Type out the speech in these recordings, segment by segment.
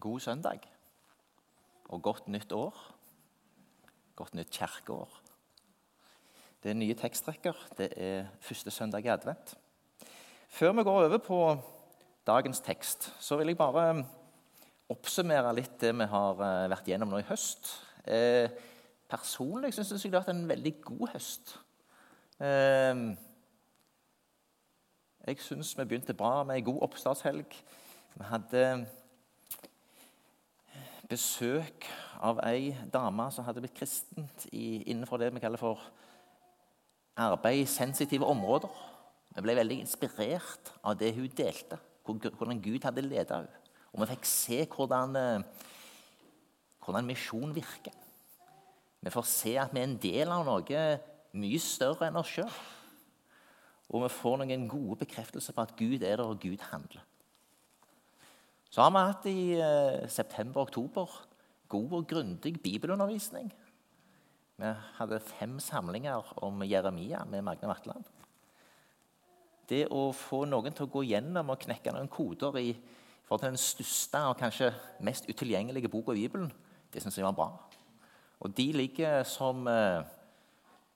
god søndag og godt nytt år. Godt nytt kirkeår. Det er nye teksttrekker. Det er første søndag i advent. Før vi går over på dagens tekst, så vil jeg bare oppsummere litt det vi har eh, vært gjennom nå i høst. Eh, personlig syns jeg det har vært en veldig god høst. Eh, jeg syns vi begynte bra med ei god oppstartshelg. Vi hadde besøk av ei dame som hadde blitt kristent i, innenfor det vi kaller for arbeid i sensitive områder. Vi ble veldig inspirert av det hun delte, hvordan Gud hadde ledet henne. Og vi fikk se hvordan, eh, hvordan misjon virker. Vi får se at vi er en del av noe mye større enn oss sjøl. Og vi får noen gode bekreftelser på at Gud er der, og Gud handler. Så har vi hatt i eh, september-oktober god og grundig bibelundervisning. Vi hadde fem samlinger om Jeremia med Magne Vatland. Det å få noen til å gå gjennom og knekke noen koder i forhold til den største og kanskje mest utilgjengelige boka i Bibelen, det syns jeg var bra. Og de ligger som eh,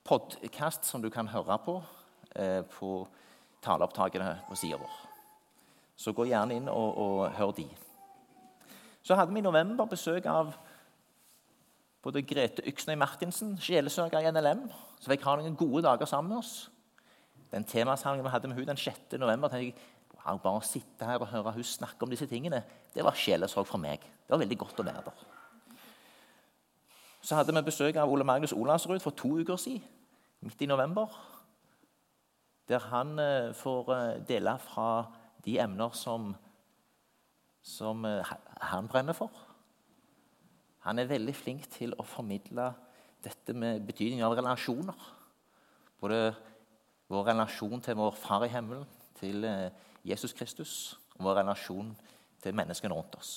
podkast som du kan høre på eh, på taleopptakene på sida vår. Så gå gjerne inn og, og hør de. Så hadde vi i november besøk av både Grete Yksnøy Martinsen, sjelesørger i NLM, som fikk ha noen gode dager sammen med oss. Den temasamlingen vi hadde med henne den 6. november, tenkte jeg, wow, bare å sitte her og høre hun snakke om disse tingene, det var sjelesorg for meg. Det var veldig godt å være der. Så hadde vi besøk av Ole Magnus Olavsrud for to uker siden, midt i november. Der han eh, får eh, dele fra de emner som, som eh, han brenner for. Han er veldig flink til å formidle dette med betydningen av relasjoner. Både vår relasjon til vår Far i himmelen, til eh, Jesus Kristus, og vår relasjon til menneskene rundt oss.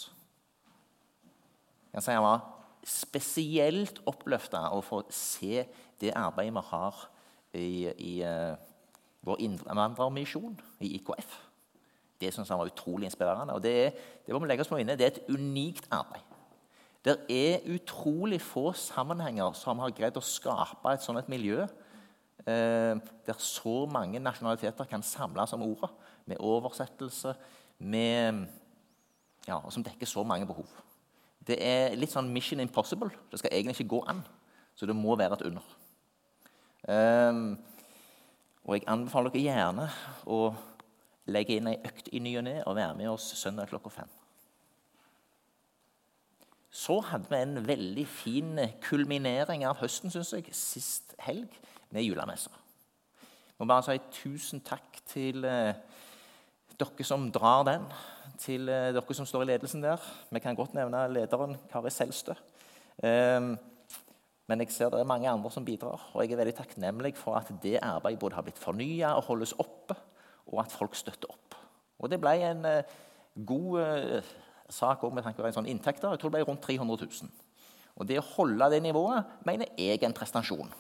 Jeg kan si Han var spesielt oppløfta å få se det arbeidet vi har i, i uh, vår innvandrermisjon, i IKF. Det syns han var utrolig inspirerende. og det, er, det må vi legge oss på inne, det er et unikt arbeid. Det er utrolig få sammenhenger som har greid å skape et sånt miljø eh, der så mange nasjonaliteter kan samles om ordet, med oversettelse, med, ja, som dekker så mange behov. Det er litt sånn Mission Impossible. Det skal egentlig ikke gå an. Så det må være et under. Um, og jeg anbefaler dere gjerne å legge inn ei økt i ny og ne og være med oss søndag klokka fem. Så hadde vi en veldig fin kulminering av høsten synes jeg, sist helg med julemesser. Jeg må bare si tusen takk til eh, dere som drar den, til eh, dere som står i ledelsen der. Vi kan godt nevne lederen Kari Selstø. Eh, men jeg ser det er mange andre som bidrar, og jeg er veldig takknemlig for at det arbeidet både har blitt fornya og holdes oppe, og at folk støtter opp. Og det ble en eh, god eh, sak med tanke på en sånn inntekter. Jeg tror det ble rundt 300 000. Og Det å holde det nivået mener jeg er en prestasjon.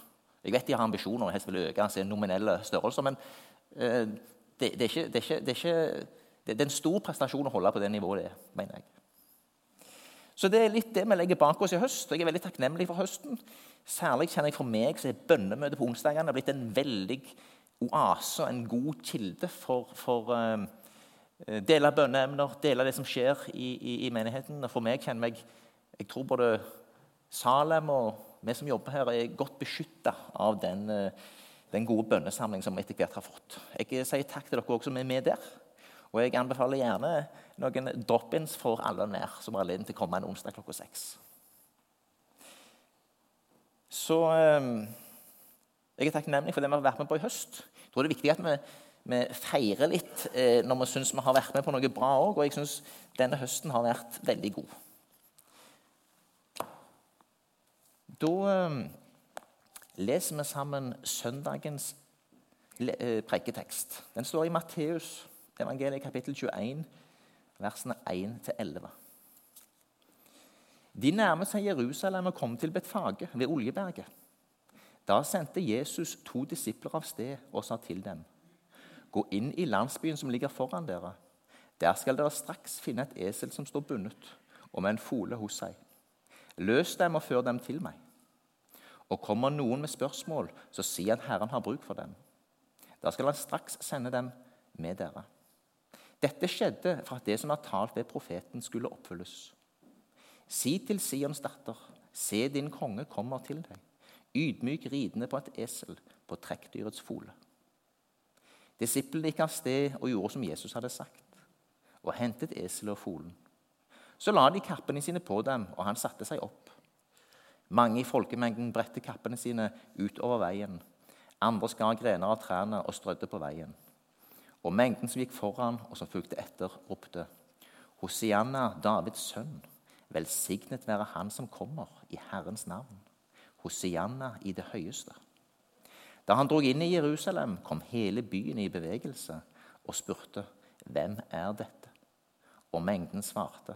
Jeg vet de har ambisjoner og helst vil øke sin nominelle størrelse, men eh, det, er ikke, det, er ikke, det, er er en stor prestasjon å holde på det nivået det mener jeg. Så det er litt det vi legger bak oss i høst. Jeg er veldig takknemlig for høsten. Særlig kjenner jeg for meg så er bønnemøtet på onsdagene blitt en veldig oase og en god kilde for, for Eh, dele bønneemner, dele det som skjer i, i, i, menigheten. Og for meg kjenner meg Jeg tror både Salem og vi som jobber her, er godt beskytta av den, eh, den, gode bønnesamlingen som vi etter hvert har fått. Jeg sier takk til dere også som er med der. Og jeg anbefaler gjerne noen drop-ins for alle nær som har anledning til å komme en onsdag klokka seks. Så eh, jeg er takknemlig for det vi har vært med på i høst. Jeg tror det er viktig at vi vi feirer litt eh, når vi syns vi har vært med på noe bra òg. Og jeg syns denne høsten har vært veldig god. Da eh, leser vi sammen søndagens eh, preiketekst. Den står i Matteus evangeliet kapittel 21, versene 1-11. De nærmet seg Jerusalem og kom til Betfage ved Oljeberget. Da sendte Jesus to disipler av sted og sa til dem.: Gå inn i landsbyen som ligger foran dere. Der skal dere straks finne et esel som står bundet. og med en fole hos seg. Løs dem og før dem til meg. Og kommer noen med spørsmål, så si at Herren har bruk for dem. Da skal han straks sende dem med dere. Dette skjedde for at det som var talt ved profeten, skulle oppfylles. Si til Sions datter, se din konge kommer til deg, ydmyk ridende på et esel, på trekkdyrets fole. Disiplene gikk av sted og gjorde som Jesus hadde sagt, og hentet eselet og folen. Så la de kappene sine på dem, og han satte seg opp. Mange i folkemengden bredte kappene sine utover veien. Andre skar grener av trærne og strødde på veien. Og mengden som gikk foran, og som fulgte etter, ropte Hosianna, Davids sønn. Velsignet være Han som kommer, i Herrens navn. Hosianna i det høyeste. Da han drog inn i Jerusalem, kom hele byen i bevegelse og spurte, 'Hvem er dette?' Og mengden svarte,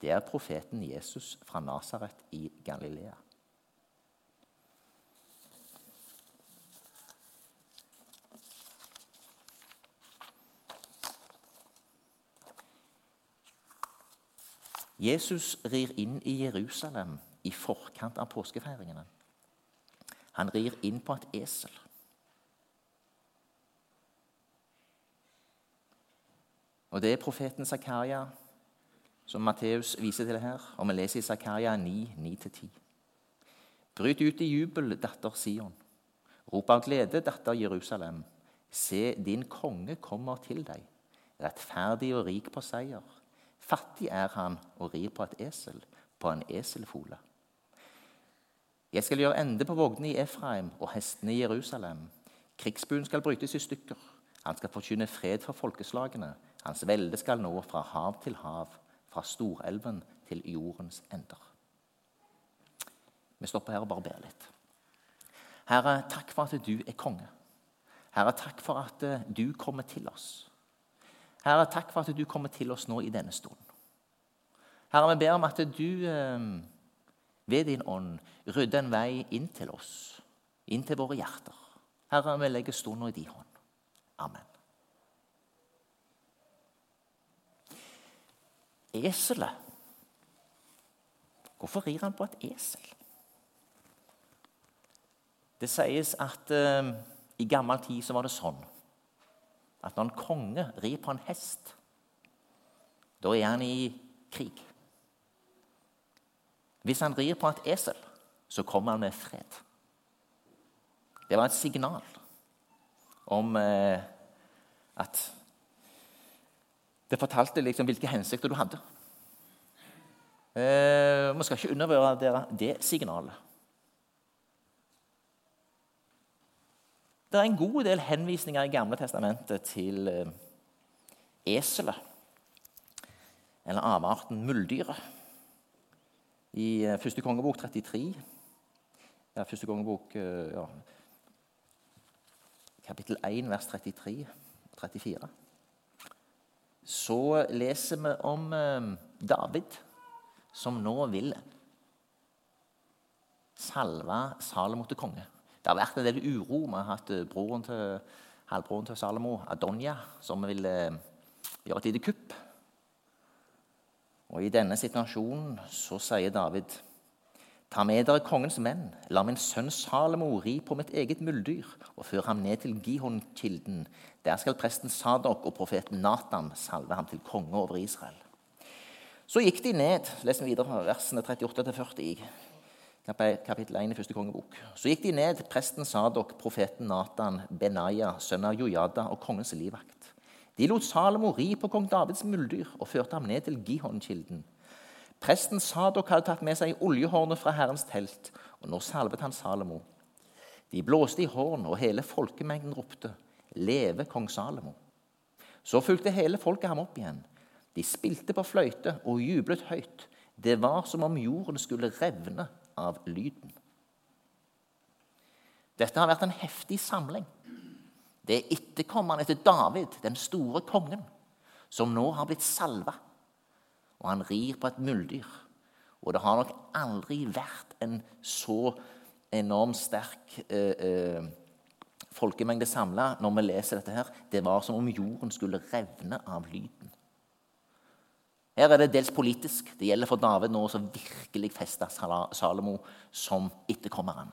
'Det er profeten Jesus fra Nasaret i Galilea'. Jesus rir inn i Jerusalem i forkant av påskefeiringene. Han rir inn på et esel. Og Det er profeten Zakaria som Matteus viser til her, og vi leser i Zakaria 9, 9-10. Bryt ut i jubel, datter Sion. Rop av glede, datter Jerusalem. Se, din konge kommer til deg, rettferdig og rik på seier. Fattig er han og rir på et esel, på en eselfole. Jeg skal gjøre ende på vognene i Efraim og hestene i Jerusalem. Krigsbuen skal brytes i stykker. Han skal forkynne fred for folkeslagene. Hans velde skal nå fra hav til hav, fra storelven til jordens ender. Vi stopper her og bare ber litt. Herre, takk for at du er konge. Herre, takk for at eh, du kommer til oss. Herre, takk for at du kommer til oss nå i denne stunden. Herre, vi ber om at du eh, ved din ånd rydde en vei inn til oss, inn til våre hjerter. Herre, vi legger stunda i din hånd. Amen. Eselet. Hvorfor rir han på et esel? Det sies at uh, i gammel tid så var det sånn at når en konge rir på en hest, da er han i krig. Hvis han rir på et esel, så kommer han med fred. Det var et signal om eh, at Det fortalte liksom hvilke hensikter du hadde. Eh, Vi skal ikke undervurdere det signalet. Det er en god del henvisninger i Gamle testamentet til eh, eselet, eller avarten muldyret i eh, første kongebok 33. Ja, første kongebok eh, ja, kapittel 1, vers 33 og 34. Så leser vi om eh, David, som nå vil salve Salomo til konge. Det har vært en del uro. Vi har hatt broren til, halvbroren til Salomo, Adonja, som vil gjøre et lite kupp og I denne situasjonen så sier David.: Ta med dere kongens menn, la min sønn Salomo ri på mitt eget muldyr, og før ham ned til Gihon-kilden. Der skal presten Sadok og profeten Natan salve ham til konge over Israel. Så gikk de ned les videre fra versene 38-40 i kapittel 1 i første kongebok. Så gikk de ned, presten Sadok, profeten Natan, Benaya, sønn av Jojada og kongens livvakt. De lot Salomo ri på kong Davids muldyr og førte ham ned til Gihon-kilden. Presten Sadok hadde tatt med seg oljehornet fra Herrens telt, og nå salvet han Salomo. De blåste i horn, og hele folkemengden ropte, 'Leve kong Salomo'. Så fulgte hele folket ham opp igjen. De spilte på fløyte og jublet høyt. Det var som om jorden skulle revne av lyden. Dette har vært en heftig samling. Det er etterkommerne til David, den store kongen, som nå har blitt salva. Og han rir på et muldyr. Og det har nok aldri vært en så enormt sterk eh, eh, folkemengde samla når vi leser dette her. Det var som om jorden skulle revne av lyden. Her er det dels politisk. Det gjelder for David nå å virkelig feste Salomo som etterkommeren.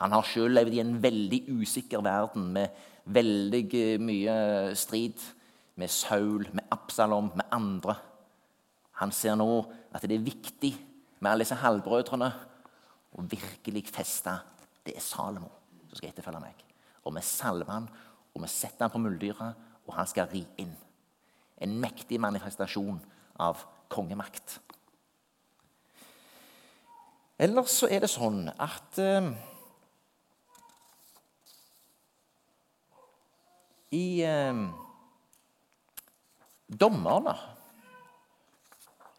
Han har sjøl levd i en veldig usikker verden med veldig mye strid med Saul, med Absalom, med andre. Han ser nå at det er viktig med alle disse halvbrødrene å virkelig feste det er Salomo som skal etterfølge meg. Og vi salver han, og vi setter han på muldyret, og han skal ri inn. En mektig manifestasjon av kongemakt. Ellers så er det sånn at I eh, Dommerne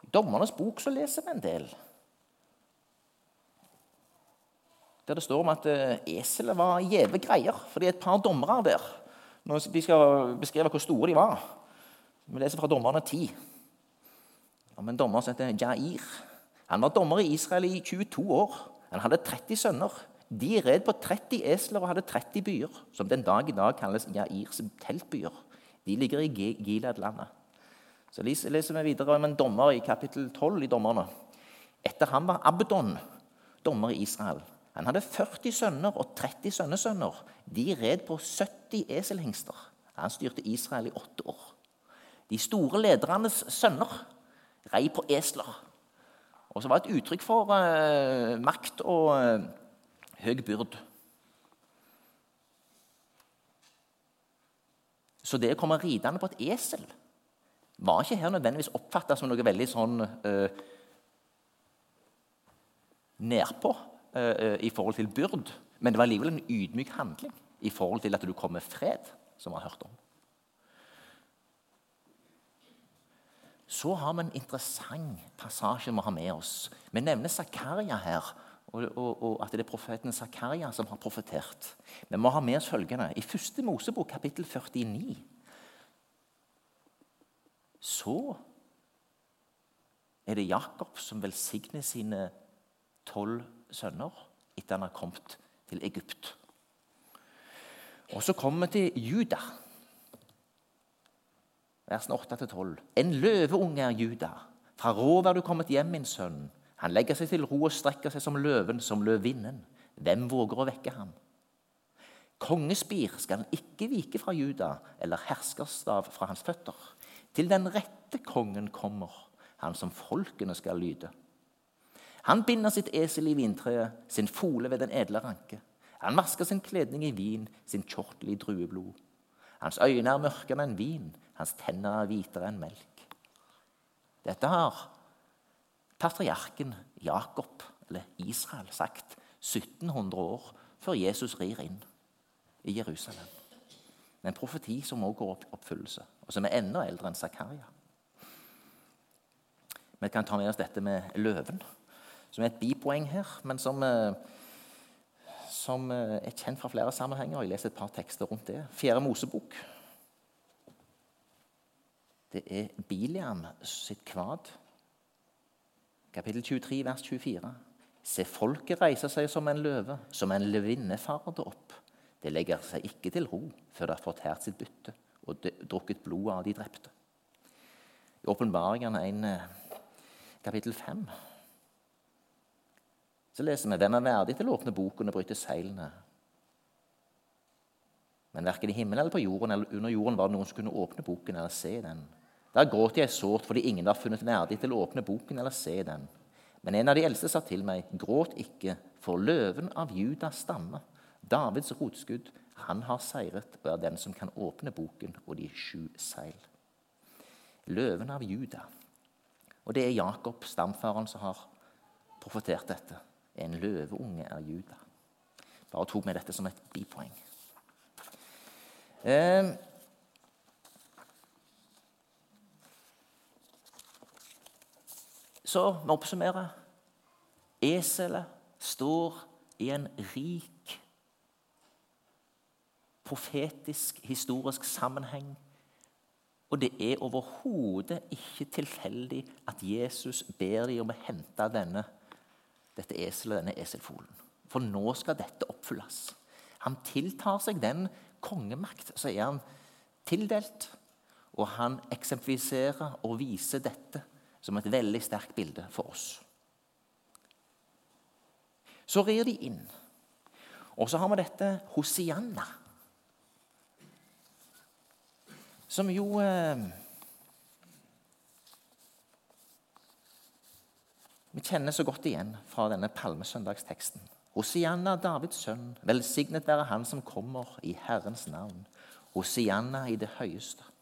I Dommernes bok så leser vi en del der det står om at eh, eselet var gjeve greier. For det er et par dommere der. Når de skal beskrive hvor store de var. Vi leser fra Dommerne ti. om en dommer som heter Jair. Han var dommer i Israel i 22 år. Han hadde 30 sønner. De red på 30 esler og hadde 30 byer, som den dag i dag kalles Jairs teltbyer. De ligger i Gilad-landet. Så leser vi videre om en dommer i kapittel 12 i Dommerne. Etter ham var Abdon dommer i Israel. Han hadde 40 sønner og 30 sønnesønner. De red på 70 eselhingster. Han styrte Israel i åtte år. De store ledernes sønner rei på esler. Og så var det et uttrykk for uh, makt og uh, høy byrd. Så det å komme ridende på et esel var ikke her nødvendigvis oppfatta som noe veldig sånn eh, nedpå eh, i forhold til byrd. Men det var likevel en ydmyk handling i forhold til at du kom med fred, som vi har hørt om. Så har vi en interessant passasje vi har med oss. Vi nevner Zakaria her, og, og, og, at det er profeten Zakaria som har profetert. Vi må ha med oss følgende. I første Mosebok, kapittel 49, så er det Jakob som velsigner sine tolv sønner etter han har kommet til Egypt. Og så kommer vi til Juda versene 8-12. En løveunge er Juda. Fra rov er du kommet hjem, min sønn. Han legger seg til ro og strekker seg som løven, som løvinnen. Hvem våger å vekke ham? Kongespir skal han ikke vike fra Juda, eller herskerstav fra hans føtter. Til den rette kongen kommer, han som folkene skal lyde. Han binder sitt esel i vintreet, sin fole ved den edle ranke. Han vasker sin kledning i vin, sin kjortel i drueblod. Hans øyne er mørkere enn vin, hans tenner er hvitere enn melk. Dette har patriarken Jakob, eller Israel, sagt 1700 år før Jesus rir inn i Jerusalem. En profeti som også går opp oppfyllelse, og som er enda eldre enn Zakaria. Vi kan ta med oss dette med løven, som er et bipoeng her, men som eh, som eh, er kjent fra flere sammenhenger. Jeg leser et par tekster rundt det. Fjerde Mosebok. Det er Biliam sitt kvad. Kapittel 23, vers 24. Se, folket reiser seg som en løve, som en løvinne farer det opp. Det legger seg ikke til ro før det har fått hært sitt bytte og drukket blodet av de drepte. I Åpenbaringen 1, eh, kapittel 5 så leser vi hvem er verdig til å åpne boken og bryte seilene. Men verken i himmelen eller på jorden eller under jorden var det noen som kunne åpne boken eller se den. Da gråt jeg sårt fordi ingen var funnet verdig til å åpne boken eller se den. Men en av de eldste sa til meg, gråt ikke, for løven av Judas stamme, Davids rotskudd, han har seiret og er den som kan åpne boken og de sju seil. Løven av Juda. Og det er Jakob, stamfaren, som har profetert dette. En løveunge er Juda. Bare tok med dette som et bipoeng. Eh, så vi oppsummerer. Eselet står i en rik profetisk, historisk sammenheng. Og det er overhodet ikke tilfeldig at Jesus ber dem om å hente denne dette eselet, denne eselfolen. For nå skal dette oppfylles. Han tiltar seg den kongemakt som er han tildelt. Og han eksemplifiserer og viser dette som et veldig sterkt bilde for oss. Så rir de inn. Og så har vi dette Hosianna. Som jo eh, Vi kjenner så godt igjen fra denne palmesøndagsteksten. Hosianna, Davids sønn, velsignet være Han som kommer i Herrens navn. Hosianna i det høyeste.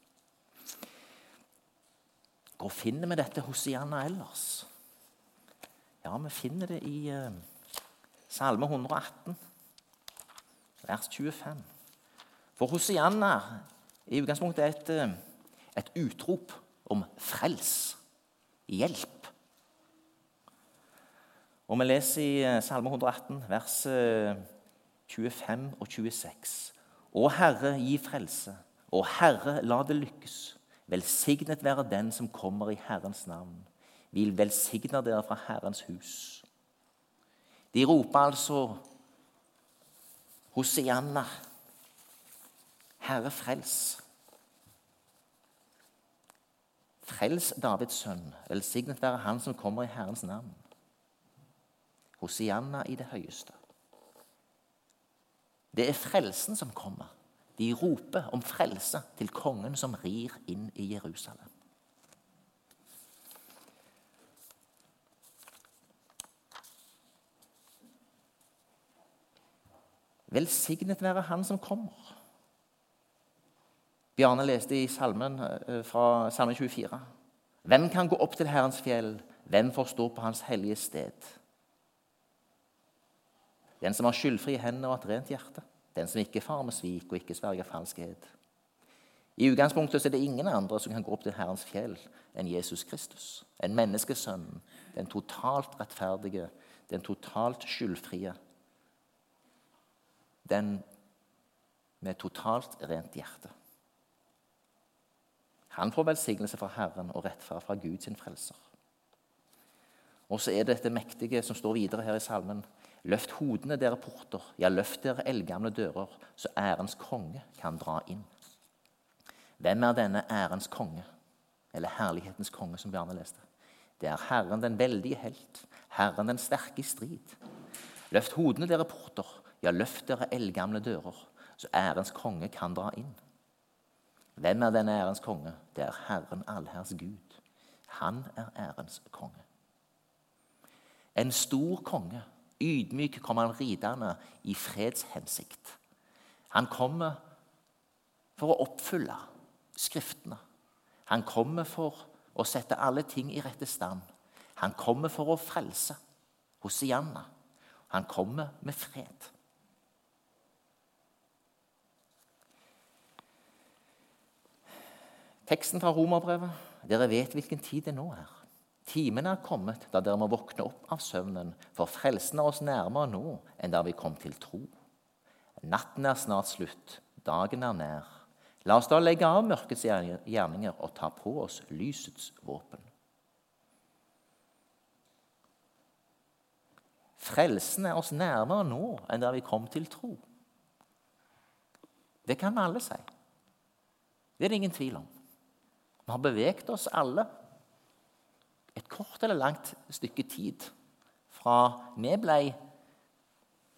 Hvor finner vi dette Hosianna ellers? Ja, vi finner det i eh, Salme 118, vers 25. For Hosianna i utgangspunktet et, eh, et utrop om frels, hjelp. Og Vi leser i eh, Salme 118, vers 25 eh, og 26. Å Herre, gi frelse. Å Herre, la det lykkes. Velsignet være den som kommer i Herrens navn. Vi velsigner dere fra Herrens hus. De roper altså Hosianna, Herre, frels. Frels Davids sønn. Velsignet være Han som kommer i Herrens navn. Hosianna i det høyeste. Det er frelsen som kommer. De roper om frelse til kongen som rir inn i Jerusalem. Velsignet være Han som kommer. Bjarne leste i salmen eh, fra salme 24. Hvem kan gå opp til Herrens fjell? Hvem får stå på Hans hellige sted? Den som har skyldfrie hender og et rent hjerte. Den som ikke farer med svik og ikke sverger falskhet. I utgangspunktet er det ingen andre som kan gå opp til Herrens fjell enn Jesus Kristus. En menneskesønn, den totalt rettferdige, den totalt skyldfrie. Den med totalt rent hjerte. Han får velsignelse fra Herren og rettferd fra Gud sin frelser. Og så er det dette mektige som står videre her i salmen. Løft hodene, dere porter, ja, løft dere eldgamle dører, så ærens konge kan dra inn. Hvem er denne ærens konge, eller herlighetens konge, som Bjarne leste? Det er Herren den veldige helt, Herren den sterke i strid. Løft hodene, dere porter, ja, løft dere eldgamle dører, så ærens konge kan dra inn. Hvem er denne ærens konge? Det er Herren allherrs Gud. Han er ærens konge. En stor konge Ydmyk kommer han ridende i fredshensikt. Han kommer for å oppfylle Skriftene. Han kommer for å sette alle ting i rette stand. Han kommer for å frelse Hosianna. Han kommer med fred. Teksten fra Romerbrevet. Dere vet hvilken tid det nå er. Timen er kommet da dere må våkne opp av søvnen, for frelsen er oss nærmere nå enn da vi kom til tro. Natten er snart slutt, dagen er nær. La oss da legge av mørkets gjerninger og ta på oss lysets våpen. Frelsen er oss nærmere nå enn da vi kom til tro. Det kan vi alle si. Det er det ingen tvil om. Vi har beveget oss alle et kort eller langt stykke tid fra vi ble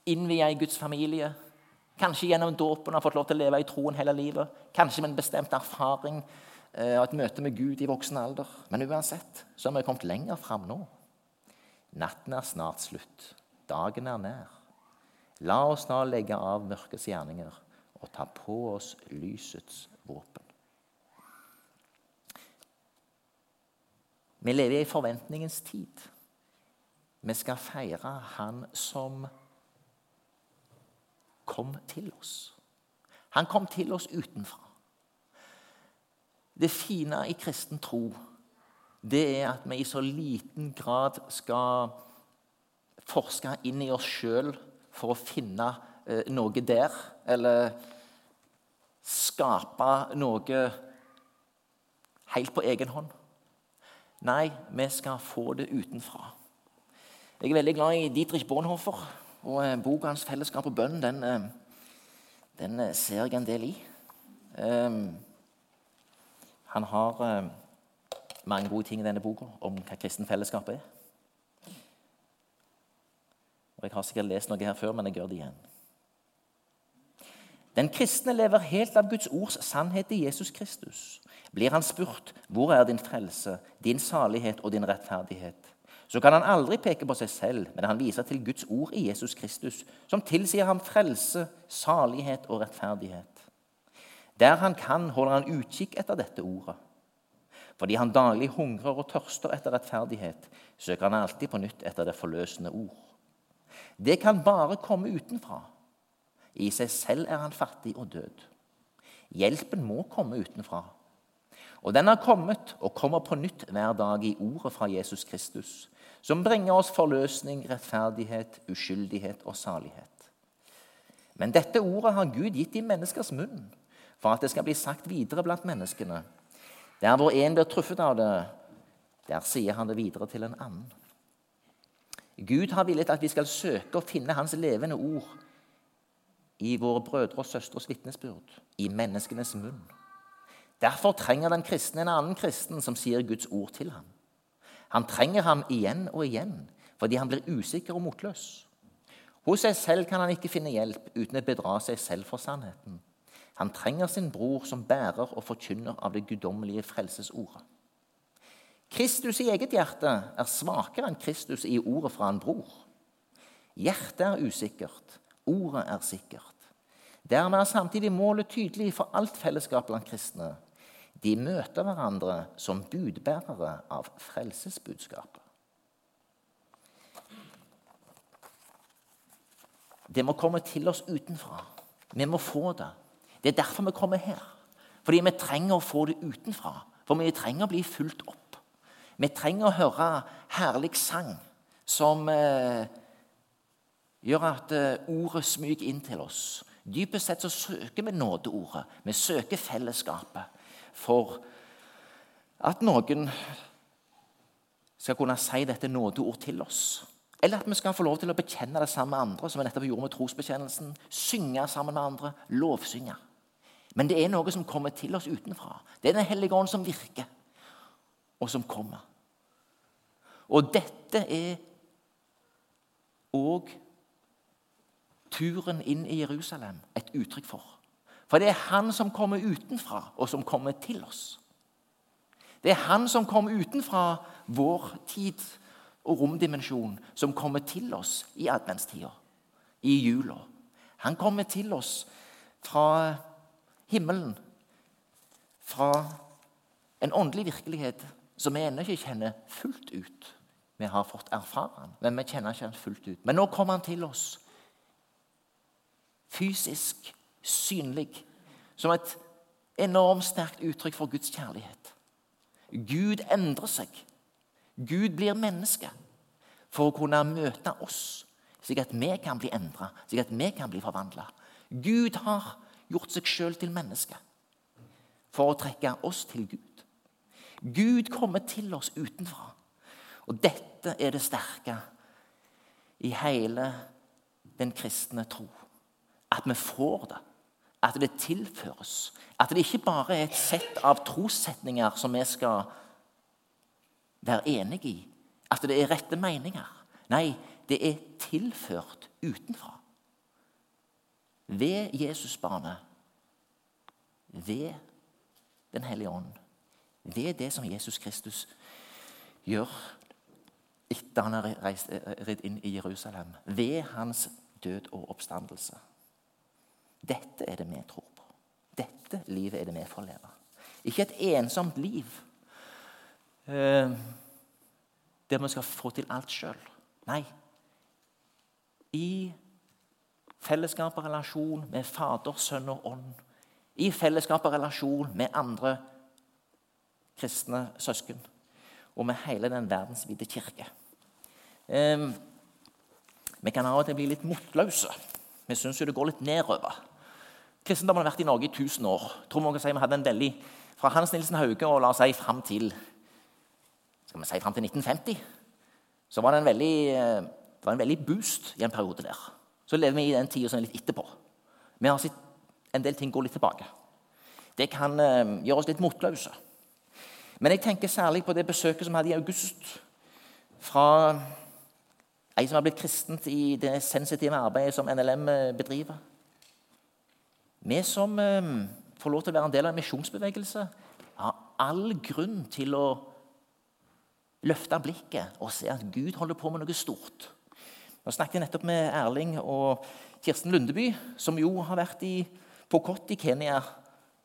innvia i Guds familie, kanskje gjennom dåpen har fått lov til å leve i troen hele livet, kanskje med en bestemt erfaring eh, og et møte med Gud i voksen alder. Men uansett så har vi kommet lenger fram nå. Natten er snart slutt. Dagen er nær. La oss nå legge av mørkets gjerninger og ta på oss lysets våpen. Vi lever i forventningens tid. Vi skal feire Han som kom til oss. Han kom til oss utenfra. Det fine i kristen tro det er at vi i så liten grad skal forske inn i oss sjøl for å finne eh, noe der, eller skape noe helt på egen hånd. Nei, vi skal få det utenfra. Jeg er veldig glad i Dietrich Bonhoeffer, og eh, boka hans 'Fellesskap og bønn' den, eh, den, eh, ser jeg en del i. Um, Han har mange gode ting i denne boka om hva kristen fellesskap er. Jeg har sikkert lest noe her før, men jeg gjør det igjen. Den kristne lever helt av Guds ords sannhet i Jesus Kristus. Blir han spurt 'Hvor er din frelse, din salighet og din rettferdighet?' så kan han aldri peke på seg selv, men han viser til Guds ord i Jesus Kristus, som tilsier ham frelse, salighet og rettferdighet. Der han kan, holder han utkikk etter dette ordet. Fordi han daglig hungrer og tørster etter rettferdighet, søker han alltid på nytt etter det forløsende ord. Det kan bare komme utenfra. I seg selv er han fattig og død. Hjelpen må komme utenfra. Og den har kommet og kommer på nytt hver dag i ordet fra Jesus Kristus, som bringer oss forløsning, rettferdighet, uskyldighet og salighet. Men dette ordet har Gud gitt i menneskers munn for at det skal bli sagt videre blant menneskene. Der hvor en blir truffet av det, der sier han det videre til en annen. Gud har villet at vi skal søke å finne Hans levende ord i våre brødre og søstres vitnesbyrd, i menneskenes munn. Derfor trenger den kristne en annen kristen som sier Guds ord til ham. Han trenger ham igjen og igjen fordi han blir usikker og motløs. Hos seg selv kan han ikke finne hjelp uten å bedra seg selv for sannheten. Han trenger sin bror som bærer og forkynner av det guddommelige frelsesordet. Kristus i eget hjerte er svakere enn Kristus i ordet fra en bror. Hjertet er usikkert, ordet er sikkert. Dermed er samtidig målet tydelig for alt fellesskap blant kristne. De møter hverandre som budbærere av frelsesbudskapet. Det må komme til oss utenfra. Vi må få det. Det er derfor vi kommer her. Fordi vi trenger å få det utenfra. For vi trenger å bli fulgt opp. Vi trenger å høre herlig sang som eh, gjør at eh, ordet smyger inn til oss. Dypest sett så søker vi nådeordet. Vi søker fellesskapet for at noen skal kunne si dette nådeord til oss. Eller at vi skal få lov til å bekjenne det sammen med andre, som vi nettopp gjorde med trosbekjennelsen. Synge sammen med andre. Lovsynge. Men det er noe som kommer til oss utenfra. Det er Den hellige ånd som virker og som kommer. Og dette er òg turen inn i Jerusalem et uttrykk for. For det er han som kommer utenfra, og som kommer til oss. Det er han som kommer utenfra vår tid og romdimensjon, som kommer til oss i adventstida, i jula. Han kommer til oss fra himmelen, fra en åndelig virkelighet som vi ennå ikke kjenner fullt ut. Vi har fått erfare han, men vi kjenner ikke han fullt ut. Men nå kommer han til oss fysisk, synlig, som et enormt sterkt uttrykk for Guds kjærlighet. Gud endrer seg. Gud blir menneske for å kunne møte oss, slik at vi kan bli endra, slik at vi kan bli forvandla. Gud har gjort seg sjøl til menneske for å trekke oss til Gud. Gud kommer til oss utenfra. Og dette er det sterke i hele den kristne tro. At vi får det. At det tilføres. At det ikke bare er et sett av trossetninger som vi skal være enige i. At det er rette meninger. Nei, det er tilført utenfra. Ved Jesusbarnet. Ved Den hellige ånd. Er det som Jesus Kristus gjør etter han har reist, ridd inn i Jerusalem. Ved hans død og oppstandelse. Dette er det vi tror på. Dette livet er det vi får leve. Ikke et ensomt liv eh, der vi skal få til alt sjøl. Nei. I fellesskap og relasjon med Fader, Sønn og Ånd. I fellesskap og relasjon med andre kristne søsken og med hele den verdensvide kirke. Eh, vi kan av og til bli litt motløse. Vi syns jo det går litt nedover. Kristendommen har vært i Norge i 1000 år. Tror man kan si vi hadde en veldig, Fra Hans Nilsen Hauge og la oss si fram til skal vi si fram til 1950 så var det en veldig, eh, det var en veldig boost i en periode der. Så lever vi i den tida som er litt etterpå. Vi har sett en del ting gå litt tilbake. Det kan uh, gjøre oss litt motløse. Men jeg tenker særlig på det besøket som vi hadde i august fra ei som har blitt kristent i det sensitive arbeidet som NLM bedriver. Vi som eh, får lov til å være en del av en misjonsbevegelse, har all grunn til å løfte blikket og se at Gud holder på med noe stort. Nå snakket jeg nettopp med Erling og Kirsten Lundeby, som jo har vært i Pokot i Kenya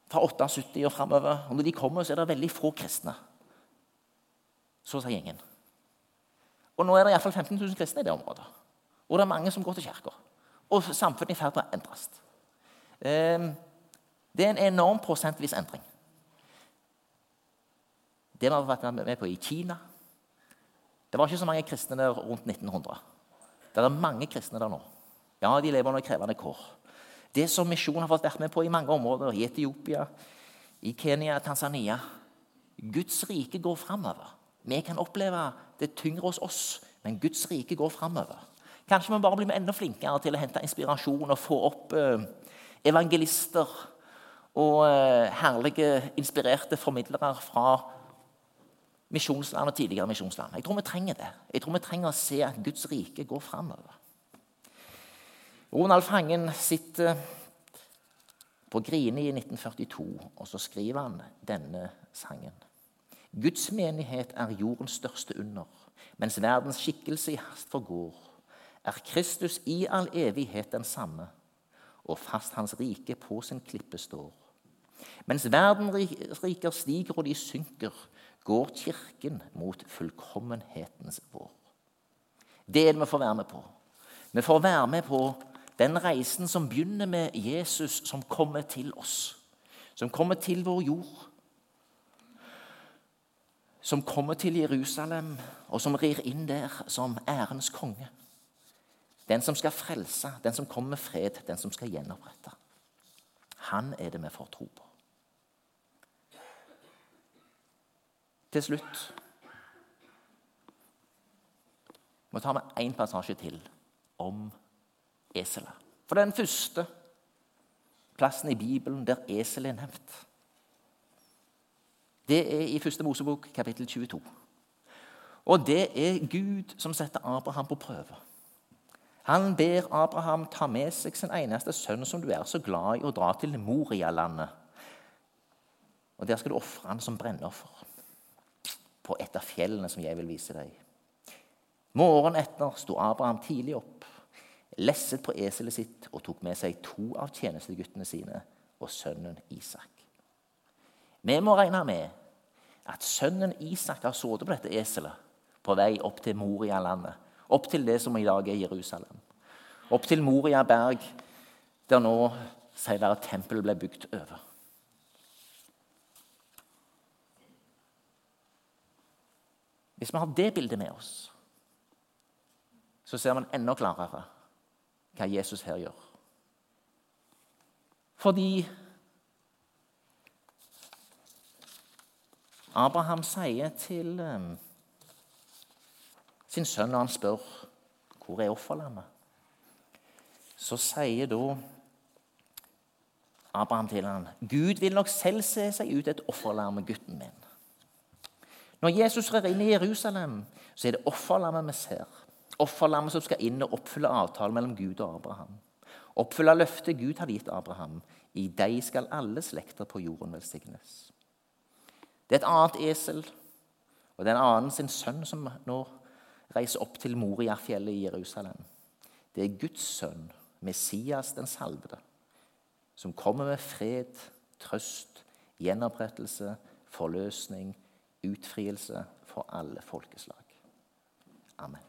fra 78 og framover. Og når de kommer, så er det veldig få kristne. Så sa gjengen. Og nå er det iallfall 15 000 kristne i det området. Og det er mange som går til kirka. Og samfunnet er i ferd med å endres. Ehm, det er en enorm prosentvis endring. Det har vært med på i Kina. Det var ikke så mange kristne der rundt 1900. Det er mange kristne der nå. Ja, de lever under krevende kår. Det som misjonen har fått vært med på i mange områder, i Etiopia, i Kenya, Tanzania Guds rike går framover. Vi kan oppleve det tyngre hos oss, men Guds rike går framover. Kanskje vi bare blir enda flinkere til å hente inspirasjon og få opp eh, evangelister og eh, herlige, inspirerte formidlere fra misjonsland og tidligere misjonsland. Jeg tror vi trenger det. Jeg tror vi trenger å se at Guds rike går framover. Ronald Fangen sitter på Grini i 1942, og så skriver han denne sangen. Guds menighet er jordens største under, mens verdens skikkelse i hast forgår. Er Kristus i all evighet den samme, og fast hans rike på sin klippe står. Mens verdens riker stiger og de synker, går Kirken mot fullkommenhetens vår. Det er det vi får være med på. Vi får være med på den reisen som begynner med Jesus som kommer til oss. Som kommer til vår jord som kommer til Jerusalem, og som rir inn der som ærens konge. Den som skal frelse, den som kommer med fred, den som skal gjenopprette. Han er det vi får tro på. Til slutt må ta med én passasje til om eselet. For den første plassen i Bibelen der eselet er nevnt. Det er i første Mosebok, kapittel 22. Og det er Gud som setter Abraham på prøve. Han ber Abraham ta med seg sin eneste sønn, som du er så glad i, og dra til Moria-landet. Og Der skal du ofre han som brennoffer på et av fjellene som jeg vil vise deg. Morgenen etter sto Abraham tidlig opp, lesset på eselet sitt og tok med seg to av tjenesteguttene sine og sønnen Isak. Vi må regne med at sønnen Isak har sittet på dette eselet på vei opp til Moria-landet. Opp til det som i dag er Jerusalem. Opp til Moria berg, der nå sier dere at tempelet ble bygd over. Hvis vi har det bildet med oss, så ser man enda klarere hva Jesus her gjør. Fordi Abraham sier til um, sin sønn når han spør hvor er offerlammet, så sier da Abraham til han, Gud vil nok selv se seg ut et offerlam, gutten min. Når Jesus rer inn i Jerusalem, så er det offerlammet vi ser. Offerlammet som skal inn og oppfylle avtalen mellom Gud og Abraham. Oppfylle løftet Gud hadde gitt Abraham. I deg skal alle slekter på jorden velsignes. Det er et annet esel, og det er en annen sin sønn som nå reiser opp til Moriafjellet i Jerusalem. Det er Guds sønn, Messias den salvede, som kommer med fred, trøst, gjenopprettelse, forløsning, utfrielse for alle folkeslag. Amen.